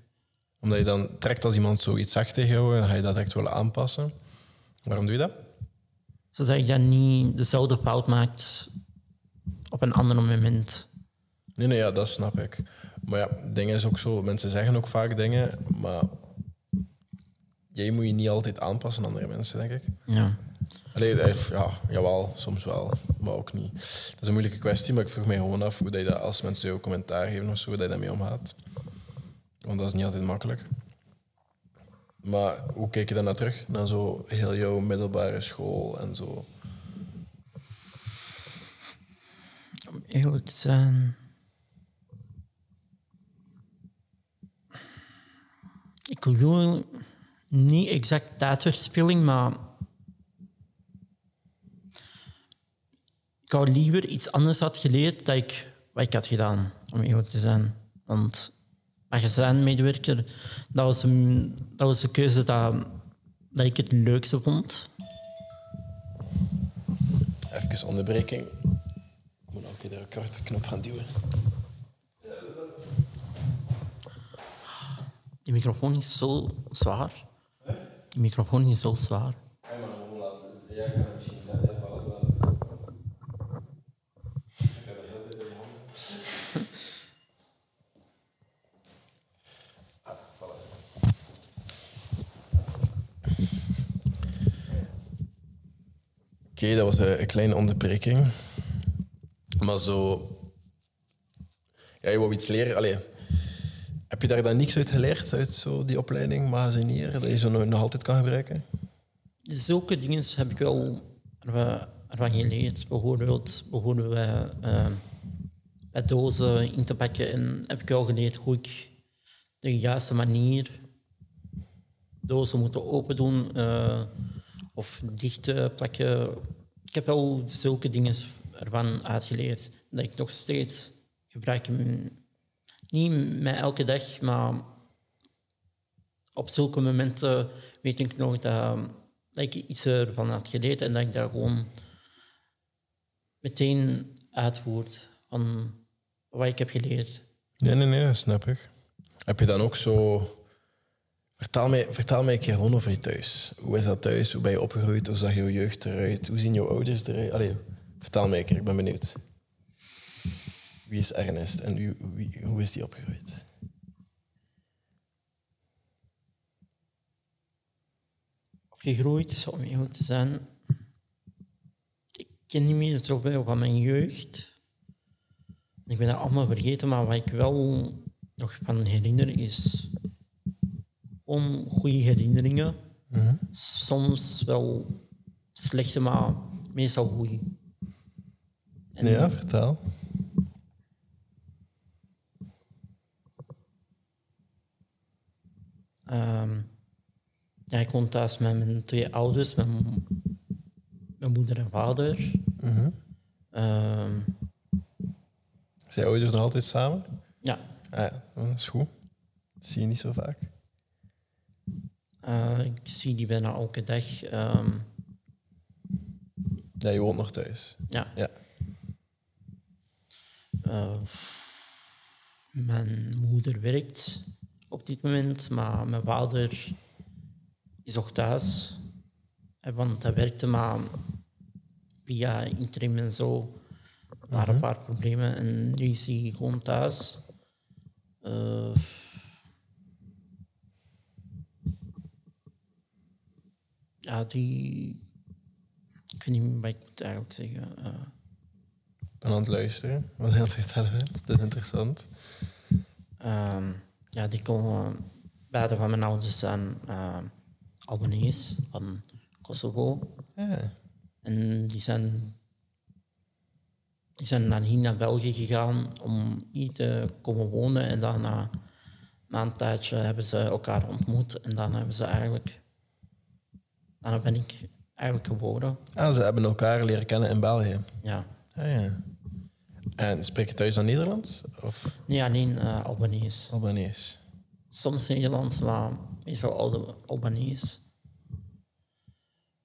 S1: Omdat je dan trekt als iemand zoiets zegt tegen jou, dan ga je dat echt willen aanpassen. Waarom doe je dat?
S2: Zodat ik dan niet dezelfde fout maakt op een ander moment.
S1: Nee, nee, ja, dat snap ik. Maar ja, dingen is ook zo. Mensen zeggen ook vaak dingen, maar jij moet je niet altijd aanpassen aan andere mensen, denk ik.
S2: Ja.
S1: Allee, ja, jawel, soms wel, maar ook niet. Dat is een moeilijke kwestie, maar ik vroeg mij gewoon af hoe dat je dat, als mensen jou commentaar geven of zo, hoe dat je daarmee omgaat. Want dat is niet altijd makkelijk. Maar hoe kijk je dan naar terug, naar zo heel jouw middelbare school en zo?
S2: Om eerlijk te zijn... Ik wil niet exact tijdverspilling, maar ik liever iets anders had geleerd dat ik, wat ik had gedaan, om eerlijk te zijn. Want magazijnmedewerker, dat was een, dat was een keuze dat, dat ik het leukste vond.
S1: Even onderbreking. Ik moet ook de korte knop gaan duwen.
S2: Die microfoon is zo zwaar. Die microfoon is zo zwaar.
S1: Ja, maar het Ja, kan Oké, dat was een, kleine onderbreking. Maar zo... Ja, je wou iets leren. Allee, heb je daar dan niks uit geleerd, uit zo die opleiding, magazinier, dat je zo nog, nog altijd kan gebruiken?
S2: Zulke dingen heb ik wel ervan geleerd. Bijvoorbeeld, bijvoorbeeld bij, eh, bij dozen in te pakken. En heb ik wel geleerd hoe ik de juiste manier dozen moeten open doen eh, of dicht eh, plakken. Ik heb wel zulke dingen ervan uitgeleerd. Dat ik nog steeds gebruik. in- Niet met elke dag, maar op zulke momenten weet ik nog dat, ik iets ervan had geleerd en dat ik daar gewoon meteen uitvoert van wat ik heb geleerd.
S1: Nee, nee, nee, snap ik. Heb je dan ook zo... Vertel mij, vertel mij een keer gewoon over je thuis. Hoe is dat thuis? Hoe ben je opgegroeid? Hoe zag jouw jeugd eruit? Hoe zien jouw ouders eruit? Allee, vertel mij een keer, ik ben benieuwd. Wie is Ernest en wie, hoe is die opgegroeid?
S2: Opgegroeid, om heel te zijn. Ik ken niet meer zoveel van mijn jeugd. Ik ben dat allemaal vergeten, maar wat ik wel nog van herinner is gewoon goede herinneringen. Soms wel slechte, maar meestal goede. En
S1: Ja, vertel.
S2: Ehm, ja, ik woon thuis met mijn twee ouders, mijn, mijn moeder en vader. Ehm,
S1: Zijn je ouders nog altijd samen?
S2: ja,
S1: Ah, ja, dat is goed. Dat zie je niet zo vaak.
S2: Eh, ik zie die bijna elke dag. Ehm,
S1: Ja, je woont nog thuis.
S2: ja.
S1: Ja.
S2: Eh, mijn moeder werkt op dit moment, maar mijn vader is nog thuis. Eh, Want hij werkte, maar via interim en zo waren een paar problemen. En nu is hij gewoon thuis. Ja, die... Ik weet niet meer wat ik moet eigenlijk zeggen.
S1: Ik ben aan het luisteren. Wat het vertellen bent. Dat is interessant.
S2: Ehm, ja, die komen... Beide van mijn ouders zijn uh, Albanese, van Kosovo.
S1: Ja.
S2: En die zijn, die zijn dan hier naar België gegaan om hier te komen wonen. En daarna, na een tijdje, hebben ze elkaar ontmoet. En dan hebben ze eigenlijk... Daarna ben ik eigenlijk geboren.
S1: Ah, ze hebben elkaar leren kennen in België.
S2: Ja.
S1: Ah, ja. En spreek je thuis dan Nederlands? Of
S2: Niet alleen eh Albanese.
S1: Albanese?
S2: Soms Nederlands, maar meestal Al- Albanese.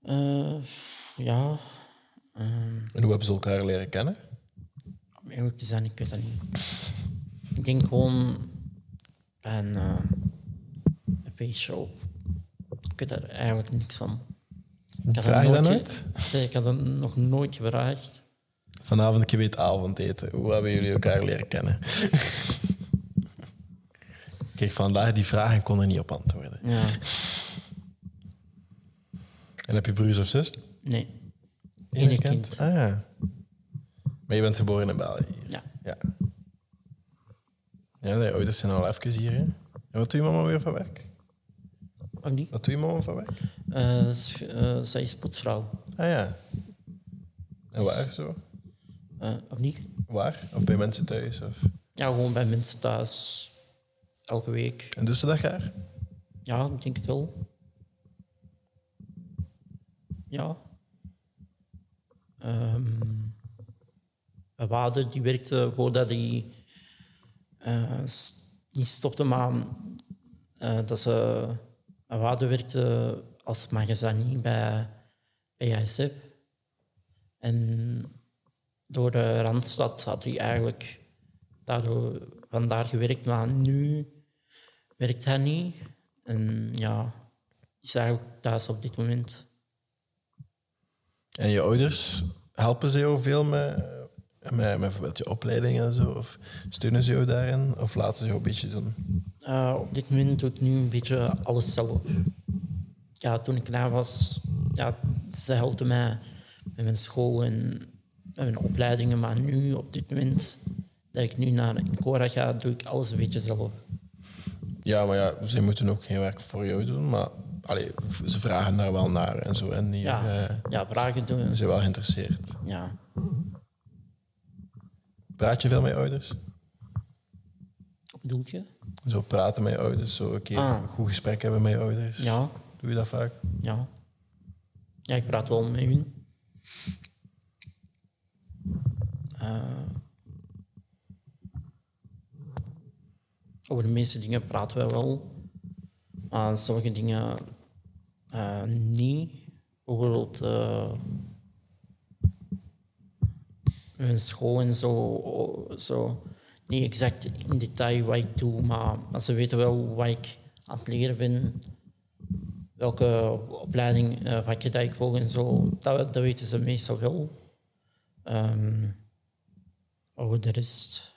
S2: Eh, ja. ehm,
S1: En hoe hebben ze elkaar leren kennen?
S2: om eerlijk te zijn, ik weet dat niet. Ik denk gewoon een, eh, een feestje. Ik weet daar eigenlijk niks van. Ik had
S1: Vraag je dat nooit?
S2: Nee, ik had dat nog nooit gevraagd.
S1: Vanavond een weet avondeten. Hoe hebben jullie elkaar leren kennen? Kijk, vandaag die vragen kon er niet op antwoorden.
S2: Ja,
S1: En heb je broers of zus?
S2: nee.
S1: Eén
S2: kind.
S1: Ah ja. Maar je bent geboren in België?
S2: Ja.
S1: Ja. Ja, je ouders zijn al even hier. Hè? En wat doe je mama weer van werk? Wat doe je mama van werk?
S2: Eh, eh, zij is poetsvrouw.
S1: Ah ja. En waar zo?
S2: Eh, of niet?
S1: Waar? Of bij mensen thuis? Of...
S2: Ja, gewoon bij mensen thuis. Elke week.
S1: En doet ze dat graag?
S2: Ja, ik denk het wel. Ja. Ehm mijn vader die werkte voordat hij s- niet stopte, maar dat ze, vader werkte als magazinier bij BASF. En door de Randstad had hij eigenlijk daardoor vandaar gewerkt, maar nu werkt hij niet. En ja, is eigenlijk thuis op dit moment.
S1: En je ouders, helpen ze jou veel met, met, met bijvoorbeeld je opleiding en zo? Of steunen ze jou daarin? Of laten ze jou een beetje doen?
S2: Uh, op dit moment doe ik nu een beetje alles zelf. Ja, toen ik klaar was, ja, ze helpten mij met mijn school en met mijn opleidingen. Maar nu, op dit moment, dat ik nu naar Cora ga, doe ik alles een beetje zelf.
S1: Ja, maar ja, ze moeten ook geen werk voor jou doen, maar allee, ze vragen daar wel naar en zo. En hier,
S2: Ja,
S1: eh,
S2: ja vragen doen.
S1: ze zijn wel geïnteresseerd.
S2: Ja.
S1: Praat je veel met je ouders?
S2: Wat bedoel je?
S1: Zo praten met je ouders, zo een keer
S2: Ah.
S1: een goed gesprek hebben met je ouders.
S2: Ja,
S1: Doe je dat vaak?
S2: ja. Ja, ik praat wel met hun. Eh, over de meeste dingen praten we wel. Maar sommige dingen eh, niet. Bijvoorbeeld eh, mijn school zo, zo. Niet exact in detail wat ik doe, maar, maar ze weten wel wat ik aan het leren ben welke opleiding, uh, vakken dat ik volg en zo, dat, dat weten ze meestal wel. Ehm maar voor de rest...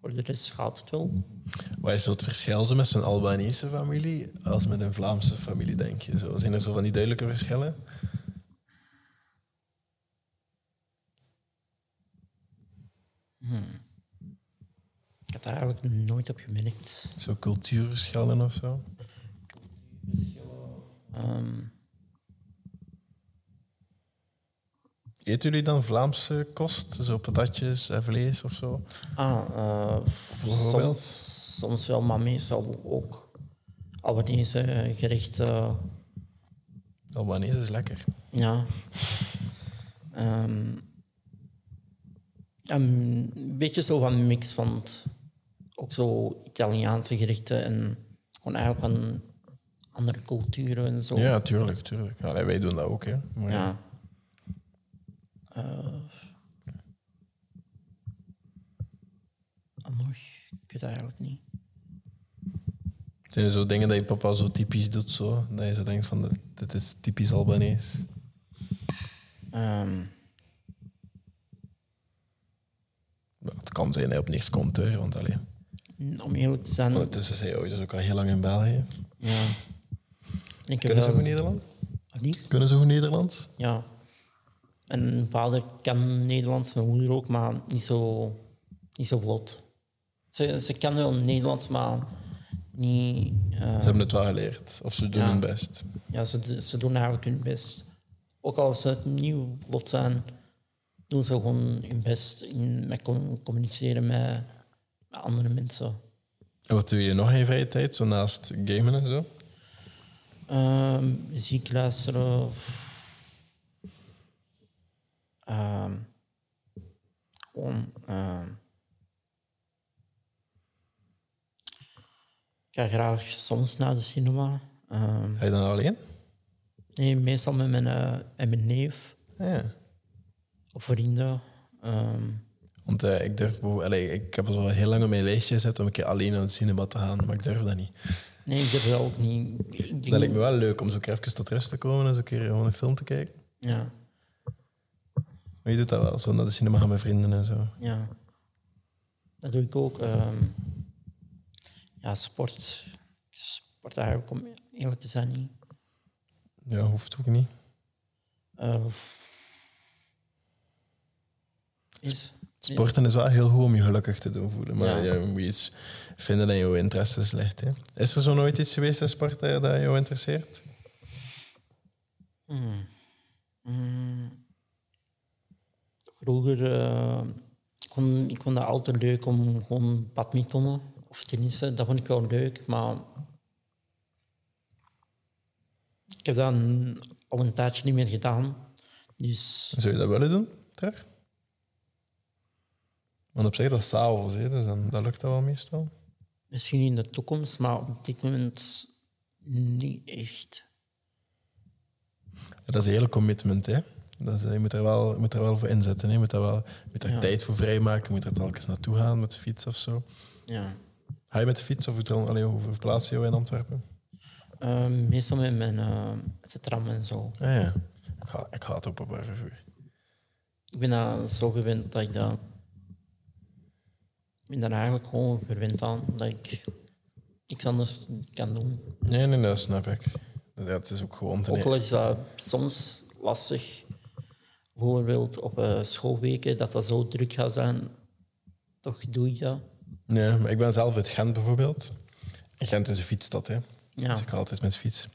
S2: De rest gaat het wel.
S1: Wat is het verschil met zo'n Albanese familie als met een Vlaamse familie, denk je? Zo, zijn er zo van die duidelijke verschillen?
S2: Ik heb daar eigenlijk nooit op gemerkt.
S1: Zo cultuurverschillen of zo?
S2: Ehm,
S1: Eten jullie dan Vlaamse kost? Zo patatjes en vlees of zo?
S2: ah, eh, soms, soms wel, maar meestal ook Albanese gerechten.
S1: Albanese is lekker.
S2: Ja. Ehm, ja, een beetje zo van mix van ook zo Italiaanse gerechten en gewoon eigenlijk van andere culturen en zo.
S1: Ja, tuurlijk, tuurlijk. Allee, wij doen dat ook, hè. Maar ja.
S2: Ja. Wat nog? Ik weet het eigenlijk niet.
S1: Zijn er zo dingen dat je papa zo typisch doet, zo? Dat je zo denkt van, dit- is typisch Albanees.
S2: Ehm,
S1: Ja, het kan zijn dat hij op niks komt, hè. Want allee,
S2: om eerlijk te zijn,
S1: ondertussen zijn ouders ook al heel lang in België.
S2: ja. Ik
S1: Kunnen ze goed Nederlands?
S2: Niet?
S1: Kunnen ze goed Nederlands?
S2: Ja. Mijn vader kan Nederlands, mijn moeder ook, maar niet zo, niet zo vlot. Ze, ze kan wel Nederlands, maar niet... eh,
S1: Ze hebben het wel geleerd. Of ze doen
S2: Ja.
S1: hun best.
S2: ja, ze, ze doen eigenlijk hun best. Ook als ze het nieuw vlot zijn, doen ze gewoon hun best in, met com- communiceren met, met andere mensen.
S1: En wat doe je nog in je vrije tijd, zo naast gamen en zo?
S2: Muziek luisteren. Ehm, gewoon. ehm, ik ga graag soms naar de cinema.
S1: Ga je dan alleen?
S2: nee, meestal met mijn, eh, en mijn neef
S1: Ja.
S2: Of vrienden. Ehm,
S1: Want eh, ik durf... bijvoorbeeld- allee, ik heb al heel lang op mijn lijstje gezet om een keer alleen naar het cinema te gaan, maar ik durf dat niet.
S2: nee, ik durf dat ook niet. Ik denk-
S1: Dat lijkt me wel leuk om zo even tot rust te komen en zo een keer gewoon een film te kijken.
S2: Ja,
S1: Maar je doet dat wel, zo naar de cinema gaan met vrienden en zo.
S2: ja. Dat doe ik ook. ehm, ja, sport. Sport eigenlijk, om eerlijk te zijn, niet.
S1: Ja, hoeft ook niet.
S2: Eh, is.
S1: Sporten is wel heel goed om je gelukkig te doen voelen. Maar
S2: Ja.
S1: je moet iets vinden dat in jouw interesses ligt. Hè. Is er zo nooit iets geweest in sport dat, dat jou interesseert?
S2: Hmm. Hmm. Vroeger, eh, ik, vond, ik vond dat altijd leuk om gewoon badmintonnen of tennissen. Dat vond ik wel leuk, maar ik heb dat al een tijdje niet meer gedaan. Dus
S1: Zou je dat willen doen, terug? Want op zich, dat is s'avonds, dus dan, dat lukt dat wel meestal.
S2: misschien in de toekomst, maar op dit moment niet echt.
S1: Dat is een hele commitment, hè. Dat is, je, moet er wel, je moet er wel voor inzetten. Hè. Je moet, daar wel, je moet er
S2: Ja.
S1: tijd voor vrijmaken. Je moet er telkens naartoe gaan met de fiets of zo.
S2: Ja.
S1: Ga je met de fiets of hoe, allee, hoe verplaats je jou in Antwerpen?
S2: Uh, meestal met mijn uh, de tram en zo.
S1: Ja, ja. Ik, ga, ik ga het openbaar vervoer.
S2: Ik ben daar zo gewend dat ik dat... Ik ben daar eigenlijk gewoon gewend aan dat ik niks anders kan doen.
S1: Nee, nee, dat snap ik. Dat het is ook gewoon...
S2: Ook al is dat soms lastig, bijvoorbeeld op uh, schoolweken, dat dat zo druk gaat zijn, toch doe ik dat.
S1: Nee, maar ik ben zelf uit Gent bijvoorbeeld. Gent is een fietsstad, hè.
S2: Ja.
S1: Dus ik ga altijd met fiets.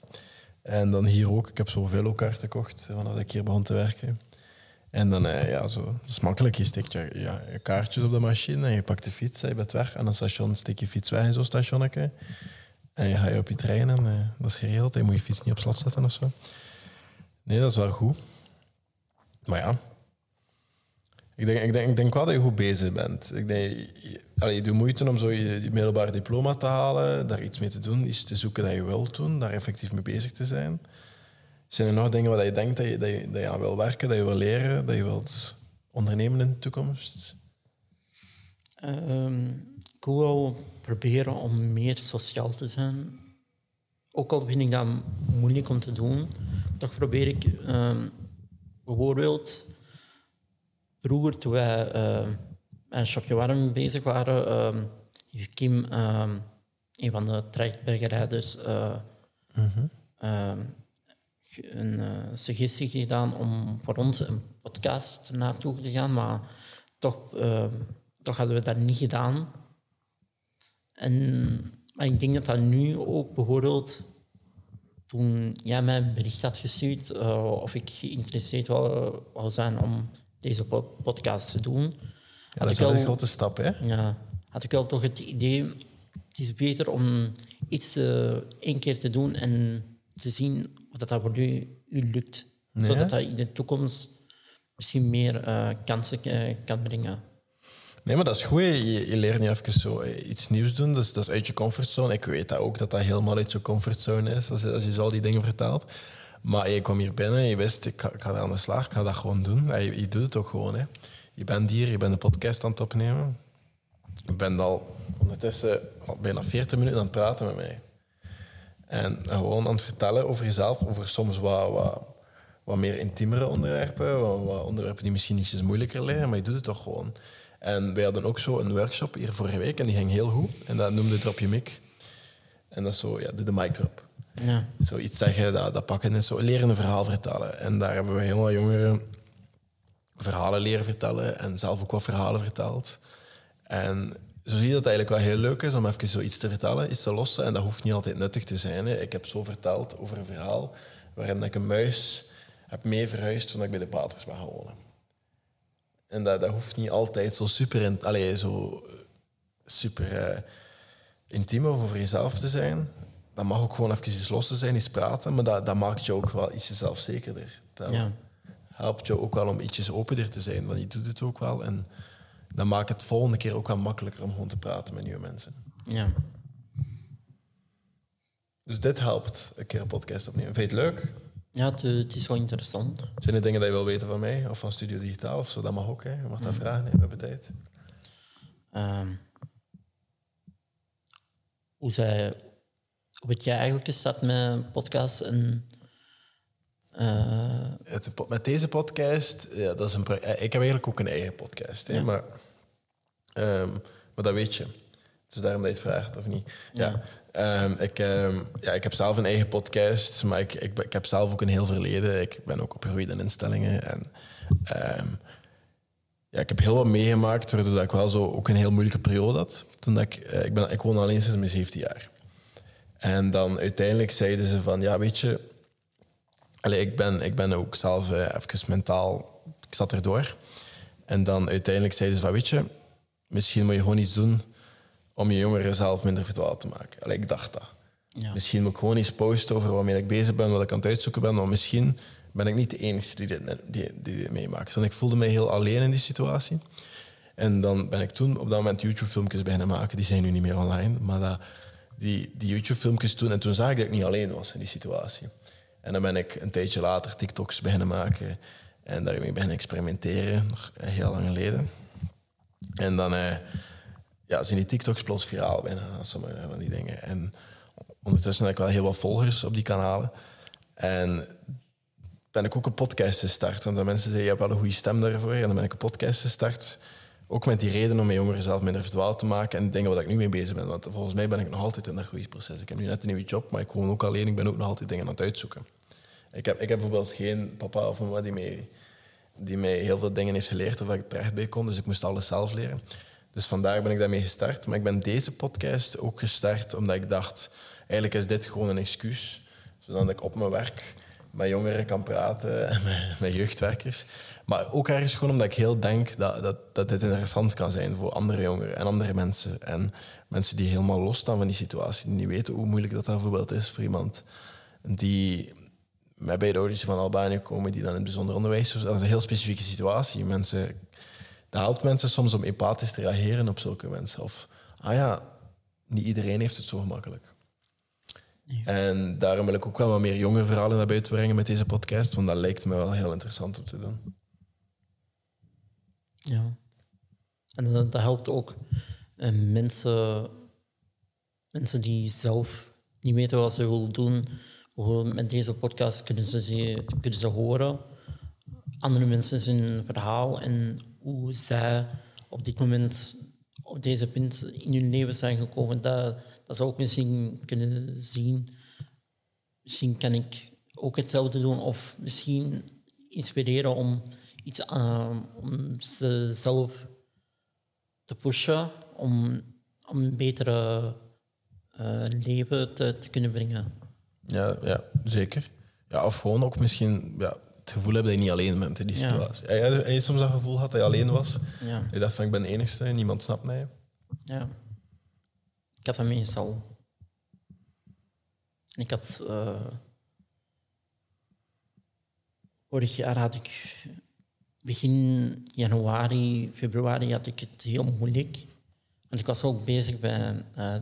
S1: En dan hier ook. Ik heb zo velokaart gekocht vanaf ik hier begon te werken. En dan, eh, ja, zo, dat is makkelijk. Je steekt je, ja, je kaartjes op de machine en je pakt de fiets, je bent weg. En dan station steek je fiets weg in zo'n stationnetje. En je gaat je op je trein en uh, dat is geregeld. Je moet je fiets niet op slot zetten of zo. Nee, dat is wel goed. Maar ja, ik denk, ik, denk, ik denk wel dat je goed bezig bent. Ik denk, je, allee, doet moeite om zo je, je diploma te halen, daar iets mee te doen, iets te zoeken dat je wilt doen, daar effectief mee bezig te zijn. Zijn er nog dingen waar je denkt dat je, dat je, dat je aan wil werken, dat je wil leren, dat je wilt ondernemen in de toekomst?
S2: Um, ik wil proberen om meer sociaal te zijn. Ook al vind ik dat moeilijk om te doen, toch probeer ik um, bijvoorbeeld vroeger toen wij uh, een shopje warm bezig waren, um, heeft Kim, um, een van de trajectbergerijders, uh, mm -hmm. Een uh, suggestie gedaan om voor ons een podcast naartoe te gaan, maar toch, toch hadden we dat niet gedaan. En maar ik denk dat dat nu ook bijvoorbeeld toen jij mij een bericht had gestuurd of ik geïnteresseerd wou, wou zijn om deze podcast te doen.
S1: Ja, dat is wel een grote stap, hè?
S2: Ja, had ik wel toch het idee, het is beter om iets één keer te doen en te zien wat dat voor u, u lukt. Zodat dat in de toekomst misschien meer uh, kansen uh, kan brengen.
S1: Nee, maar dat is goed. Je, je leert niet even zo iets nieuws doen. Dus, dat is uit je comfortzone. Ik weet dat ook, dat dat helemaal uit je comfortzone is, als je, als je zo al die dingen vertelt. Maar je kwam hier binnen, je wist, ik ga, ik ga daar aan de slag, ik ga dat gewoon doen. Je, je doet het ook gewoon. Hè. Je bent hier, je bent een podcast aan het opnemen. Je bent al ondertussen al bijna 40 minuten aan het praten met mij. En gewoon aan het vertellen over jezelf, over soms wat, wat, wat meer intiemere onderwerpen, wat, wat onderwerpen die misschien ietsjes moeilijker liggen, maar je doet het toch gewoon. En wij hadden ook zo een workshop hier vorige week en die ging heel goed. En dat noemde Drop Je Mic. En dat is zo, ja, doe de mic drop.
S2: Ja.
S1: Zoiets zeggen, dat, dat pakken is zo leren een verhaal vertellen. En daar hebben we heel wat jongeren verhalen leren vertellen en zelf ook wat verhalen verteld. En zo zie je dat het eigenlijk wel heel leuk is om even zoiets te vertellen, iets te lossen. En dat hoeft niet altijd nuttig te zijn. Hè. Ik heb zo verteld over een verhaal waarin ik een muis heb mee verhuisd toen ik bij de paters ben gaan wonen. En dat, dat hoeft niet altijd zo super, in, allez, zo super uh, intiem over jezelf te zijn dat mag ook gewoon even iets los te zijn, iets praten, maar dat, dat maakt je ook wel ietsje zelfzekerder. Dat
S2: ja.
S1: helpt je ook wel om ietsjes opener te zijn, want je doet het ook wel. En dat maakt het volgende keer ook wel makkelijker om gewoon te praten met nieuwe mensen.
S2: Ja.
S1: Dus dit helpt, een keer een podcast opnemen. Vind je het leuk?
S2: Ja, het, het, is wel interessant.
S1: Zijn er dingen die je wil weten van mij of van Studio Digitaal of zo? Dat mag ook, hè. Je mag dat mm. vragen, we hebben tijd.
S2: Um, hoe zij hoe ben jij eigenlijk gestart met podcast en... Uh...
S1: met deze podcast, ja, dat is een, eh, ik heb eigenlijk ook een eigen podcast. Hè, maar, um, maar dat weet je. Dus daarom dat je het vraagt, of niet? Ja. ja. Um, ik, um, ja, ik heb zelf een eigen podcast, maar ik, ik, ik heb zelf ook een heel verleden. Ik ben ook opgegroeid in instellingen. En, ja, ik heb heel wat meegemaakt, waardoor ik wel zo ook een heel moeilijke periode had. Toen dat ik, uh, ik, ben, ik woon alleen sinds mijn 17 jaar. En dan uiteindelijk zeiden ze van, ja, weet je... Ik, ben, ik ben ook zelf uh, even mentaal... Ik zat erdoor. En dan uiteindelijk zeiden ze van, weet je... Misschien moet je gewoon iets doen om je jongeren zelf minder verdwaald te maken. Allee, ik dacht dat.
S2: Ja.
S1: Misschien moet ik gewoon iets posten over waarmee ik bezig ben, wat ik aan het uitzoeken ben. Maar misschien ben ik niet de enige die dit, die, die dit meemaakt. Want ik voelde me heel alleen in die situatie. En dan ben ik toen op dat moment YouTube-filmpjes beginnen maken. Die zijn nu niet meer online. Maar dat, die, die YouTube-filmpjes toen. En toen zag ik dat ik niet alleen was in die situatie. En dan ben ik een tijdje later TikToks beginnen maken. En daarmee beginnen experimenteren, nog heel lang geleden. En dan, eh, ja, zijn die TikToks plots viraal bijna, sommige van die dingen. En ondertussen heb ik wel heel wat volgers op die kanalen. En ben ik ook een podcast gestart. Want mensen zeggen, je hebt wel een goede stem daarvoor. En dan ben ik een podcast gestart. Ook met die reden om mijn jongeren zelf minder verdwaald te maken. En dingen waar ik nu mee bezig ben. Want volgens mij ben ik nog altijd in dat groeiproces. Ik heb nu net een nieuwe job, maar ik woon ook alleen. Ik ben ook nog altijd dingen aan het uitzoeken. Ik heb, ik heb bijvoorbeeld geen papa of mama die mij, die mij heel veel dingen heeft geleerd of waar ik terecht bij kon. Dus ik moest alles zelf leren. Dus vandaar ben ik daarmee gestart. Maar ik ben deze podcast ook gestart omdat ik dacht... Eigenlijk is dit gewoon een excuus. Zodat ik op mijn werk met jongeren kan praten en met, met, jeugdwerkers. Maar ook ergens gewoon omdat ik heel denk dat, dat, dat dit interessant kan zijn voor andere jongeren en andere mensen. En mensen die helemaal losstaan van die situatie, die niet weten hoe moeilijk dat, dat bijvoorbeeld is voor iemand die met bij de auditie van Albanië komen, die dan in het bijzonder onderwijs... Dat is een heel specifieke situatie. Mensen, dat helpt mensen soms om empathisch te reageren op zulke mensen. Of, ah ja, niet iedereen heeft het zo gemakkelijk. En daarom wil ik ook wel wat meer jonge verhalen naar buiten brengen met deze podcast, want dat lijkt me wel heel interessant om te doen.
S2: Ja. En dat, helpt ook uh, mensen, mensen die zelf niet weten wat ze willen doen. Met deze podcast kunnen ze, ze, kunnen ze horen andere mensen zijn verhaal en hoe zij op dit moment op deze punt in hun leven zijn gekomen. Dat, dat zou ik misschien kunnen zien. Misschien kan ik ook hetzelfde doen of misschien inspireren om iets aan, om ze zelf te pushen om, om een betere uh, leven te, te, kunnen brengen.
S1: Ja, ja, zeker. Ja, of gewoon ook misschien ja, het gevoel hebben dat je niet alleen bent in die situatie. Ja. En je soms dat gevoel had dat je alleen was. Ja. Je dacht van ik ben de enige, niemand snapt mij.
S2: Ja. Ik had dat meestal. Ik had... Uh, vorig jaar had ik... Begin januari, februari had ik het heel moeilijk. Want ik was ook bezig bij, uh,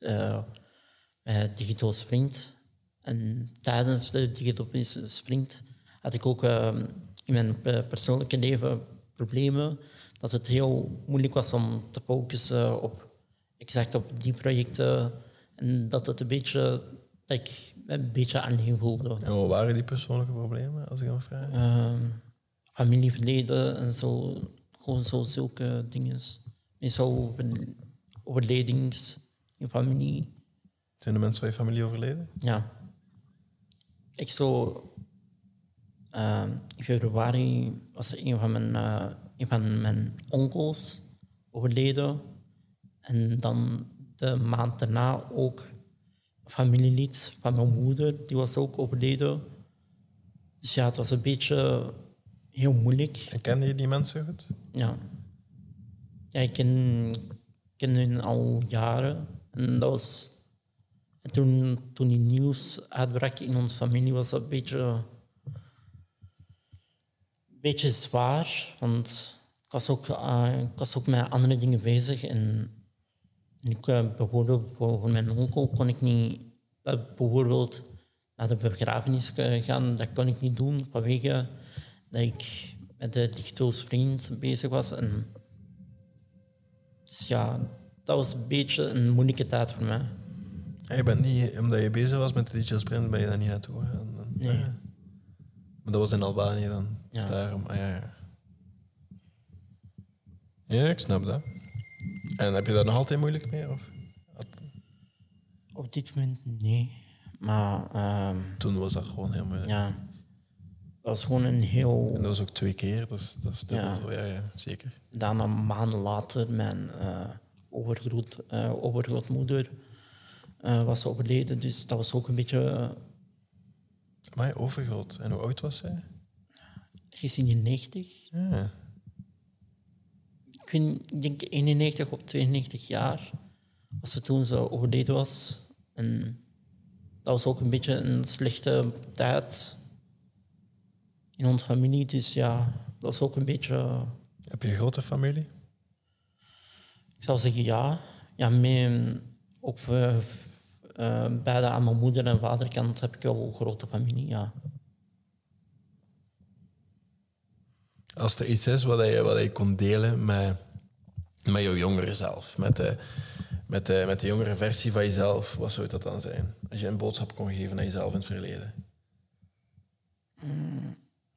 S2: uh, bij Digital Sprint. En tijdens de Digital Sprint had ik ook in mijn persoonlijke leven problemen. Dat het heel moeilijk was om te focussen op exact op die projecten. En dat het een beetje, dat ik een beetje alleen voelde.
S1: En wat waren die persoonlijke problemen, als ik mag vragen?
S2: Familieverleden en zo. Gewoon zo zulke dingen. Meestal overledings in familie.
S1: Zijn de mensen van je familie overleden?
S2: Ja. Ik zo... Uh, in februari was een van mijn, uh, een van mijn onkels overleden. En dan de maand daarna ook familielid van mijn moeder, die was ook overleden. Dus ja, het was een beetje heel moeilijk.
S1: En kende je die mensen goed?
S2: Ja. Ja, ik ken, ken hun al jaren. En dat was... En toen, toen die nieuws uitbrak in onze familie, was dat een beetje... Beetje zwaar, want ik was ook, uh, ik was ook met andere dingen bezig en ik, uh, bijvoorbeeld voor mijn onkel kon ik niet uh, bijvoorbeeld naar de begrafenis gaan. Dat kon ik niet doen vanwege dat ik met de digital sprint bezig was. En dus ja, dat was een beetje een moeilijke tijd voor mij.
S1: je bent niet, omdat je bezig was met de digital sprint, ben je daar niet naartoe gegaan?
S2: Nee.
S1: Maar dat was in Albanië dan? Ja. Dus daarom, ah, ja, ja. Ja, ik snap dat. En heb je daar nog altijd moeilijk mee? Of?
S2: Op dit moment nee. Maar... Um,
S1: Toen was dat gewoon heel moeilijk.
S2: Ja. Dat was gewoon een heel...
S1: En dat was ook twee keer, dat is, dat is ja. zo. Ja, ja, zeker.
S2: Daarna maanden later, mijn uh, overgroot, uh, overgrootmoeder uh, was overleden. Dus dat was ook een beetje...
S1: maar overgroot. En hoe oud was zij?
S2: Ergens in de 90. Ja ik denk 91 of 92 jaar, als ze toen zo overleden was. En dat was ook een beetje een slechte tijd in onze familie. Dus ja, dat was ook een beetje...
S1: Heb je een grote familie?
S2: Ik zou zeggen ja. Ja, met, ook uh, beide aan mijn moeder en vaderkant heb ik wel een grote familie, ja.
S1: Als er iets is wat je, wat je kon delen met, met jouw jongere zelf, met de, met, de, met de jongere versie van jezelf, wat zou dat dan zijn? Als je een boodschap kon geven aan jezelf in het verleden.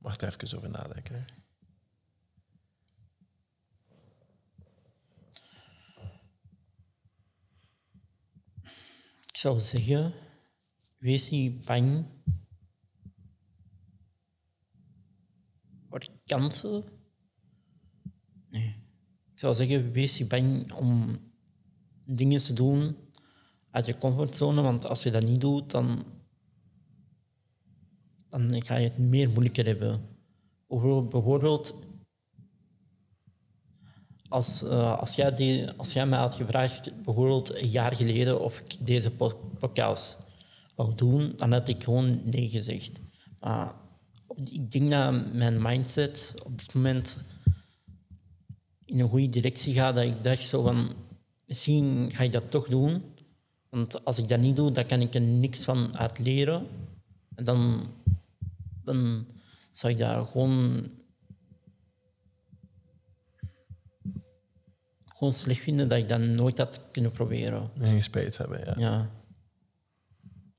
S1: Mag er even over nadenken.
S2: Ik zou zeggen, wees niet bang voor kansen. Nee. Ik zou zeggen, wees niet bang om dingen te doen uit je comfortzone, want als je dat niet doet, dan, dan ga je het meer moeilijker hebben. Bijvoorbeeld- als, eh, als, jij die, als jij mij had gevraagd, bijvoorbeeld een jaar geleden, of ik deze po- podcast wou doen, dan had ik gewoon nee gezegd. Ik denk dat mijn mindset op dit moment in een goede directie gaat, dat ik dacht zo van, misschien ga ik dat toch doen. Want als ik dat niet doe, dan kan ik er niks van uit leren. En dan, dan zou ik dat gewoon gewoon slecht vinden dat ik dat nooit had kunnen proberen.
S1: En je spijt hebben, ja.
S2: Ja.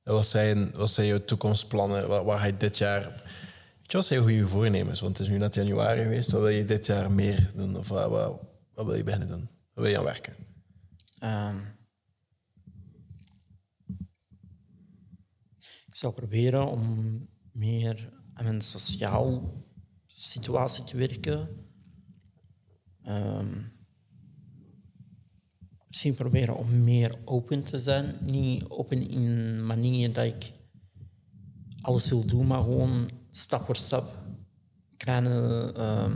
S1: En Wat zijn, wat zijn jouw toekomstplannen? Waar, waar ga je dit jaar... Weet je, wat zijn je goede voornemens? Want het is nu net januari geweest. Wat wil je dit jaar meer doen? Of wat, wat, wat wil je beginnen doen? Waar wil je aan werken?
S2: Ehm, ik zou proberen om meer aan mijn sociaal situatie te werken. Ehm, misschien proberen om meer open te zijn. Niet open in manier dat ik alles wil doen, maar gewoon stap voor stap kleine ehm,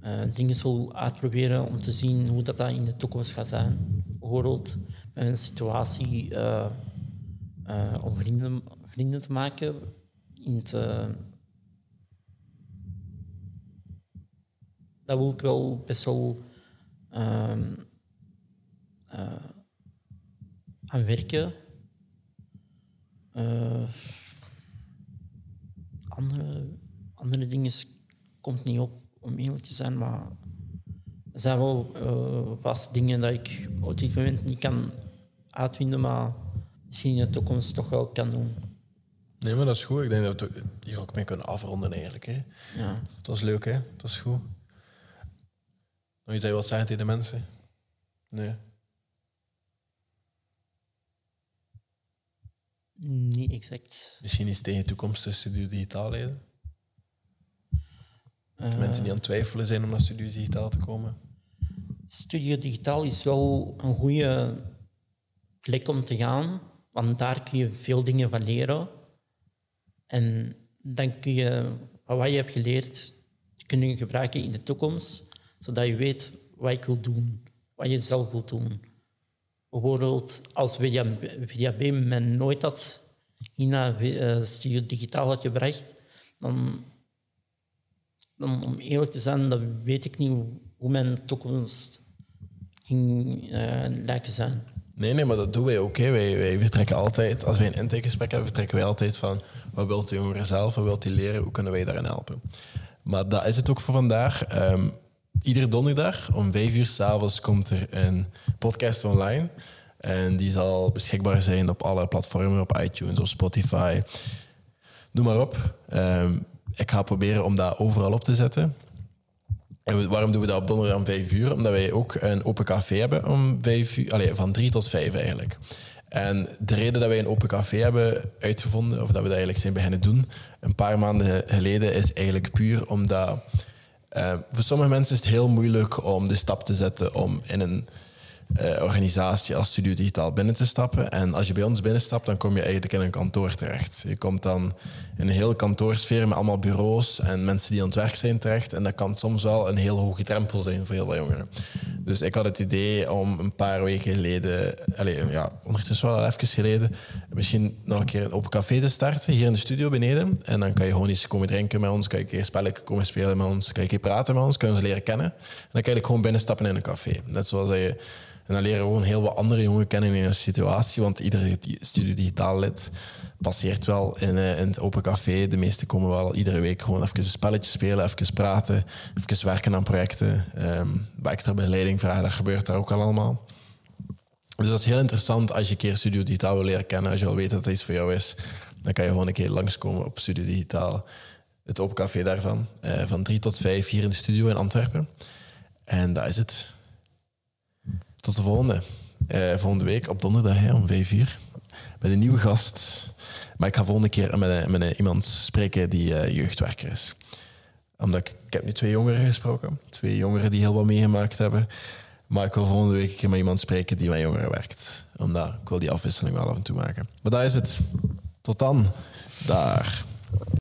S2: eh, dingen wil uitproberen om te zien hoe dat, in de toekomst gaat zijn. Bijvoorbeeld een situatie eh, eh, om vrienden te maken. Het, eh, dat wil ik wel best wel ehm, eh, aan werken. Eh, andere, andere dingen komt niet op, om eerlijk te zijn, maar er zijn wel vast dingen dat ik op dit moment niet kan uitvinden, maar misschien in de toekomst toch wel kan doen.
S1: Nee, maar dat is goed. Ik denk dat we hier ook mee kunnen afronden eigenlijk. Hè.
S2: Ja.
S1: Het was leuk, hè? Het was goed. Nog iets dat je wilt zeggen tegen de mensen? Nee.
S2: Niet exact.
S1: Misschien iets tegen toekomstige Studio Digitaal leden?
S2: Eh,
S1: Mensen die aan het twijfelen zijn om naar Studio Digitaal te komen?
S2: Studio Digitaal is wel een goede plek om te gaan, want daar kun je veel dingen van leren. En dan kun je wat je hebt geleerd kunnen gebruiken in de toekomst, zodat je weet wat ik wil doen, wat je zelf wilt doen. Bijvoorbeeld als VDAB mij nooit had naar eh, Studio Digitaal had gebracht, dan, dan om eerlijk te zijn, dan weet ik niet hoe- mijn toekomst ging eh, lijken zijn.
S1: Nee, nee, maar dat doen wij ook. Hè. Wij, wij vertrekken altijd, als wij een intakegesprek hebben, vertrekken wij altijd van wat wil de jongere zelf, wat wil hij leren, hoe kunnen wij daarin helpen. Maar dat is het ook voor vandaag. Ehm, iedere donderdag om vijf uur s'avonds komt er een podcast online. En die zal beschikbaar zijn op alle platformen, op iTunes, op Spotify. Doe maar op. Ehm, ik ga proberen om dat overal op te zetten. En waarom doen we dat op donderdag om vijf uur? Omdat wij ook een open café hebben om vijf uur, allee, van drie tot vijf eigenlijk. En de reden dat wij een open café hebben uitgevonden, of dat we dat eigenlijk zijn beginnen doen, een paar maanden geleden, is eigenlijk puur omdat eh, voor sommige mensen is het heel moeilijk om de stap te zetten om in een eh, organisatie als Studio Digitaal binnen te stappen. En als je bij ons binnenstapt, dan kom je eigenlijk in een kantoor terecht. Je komt dan in een hele kantoorsfeer met allemaal bureaus en mensen die aan het werk zijn terecht. En dat kan soms wel een heel hoge drempel zijn voor heel veel jongeren. Dus ik had het idee om een paar weken geleden, allez, ja, ondertussen wel even geleden, misschien nog een keer een open café te starten, hier in de studio beneden. En dan kan je gewoon iets komen drinken met ons, kan je een keer spellen komen spelen met ons, kan je een keer praten met ons, kan je ons leren kennen. En dan kan je gewoon binnenstappen in een café. Net zoals dat je En dan leren we gewoon heel wat andere jongeren kennen in een situatie, want iedere Studio Digitaal lid passeert wel in, uh, in het open café. De meesten komen wel iedere week gewoon even een spelletje spelen, even praten, even werken aan projecten, um, extra begeleiding vragen, dat gebeurt daar ook al allemaal. Dus dat is heel interessant als je een keer Studio Digitaal wil leren kennen, als je al weet dat het iets voor jou is, dan kan je gewoon een keer langskomen op Studio Digitaal, het open café daarvan, uh, van drie tot vijf hier in de studio in Antwerpen. En dat is het. Tot de volgende. Uh, volgende week op donderdag om vijf uur. Met een nieuwe gast. Maar ik ga volgende keer met, iemand spreken die uh, jeugdwerker is. Omdat ik, ik heb nu twee jongeren gesproken. Twee jongeren die heel wat meegemaakt hebben. Maar ik wil volgende week een keer met iemand spreken die met jongeren werkt. Omdat ik wil die afwisseling wel af en toe maken. Maar dat is het. Tot dan. Daar.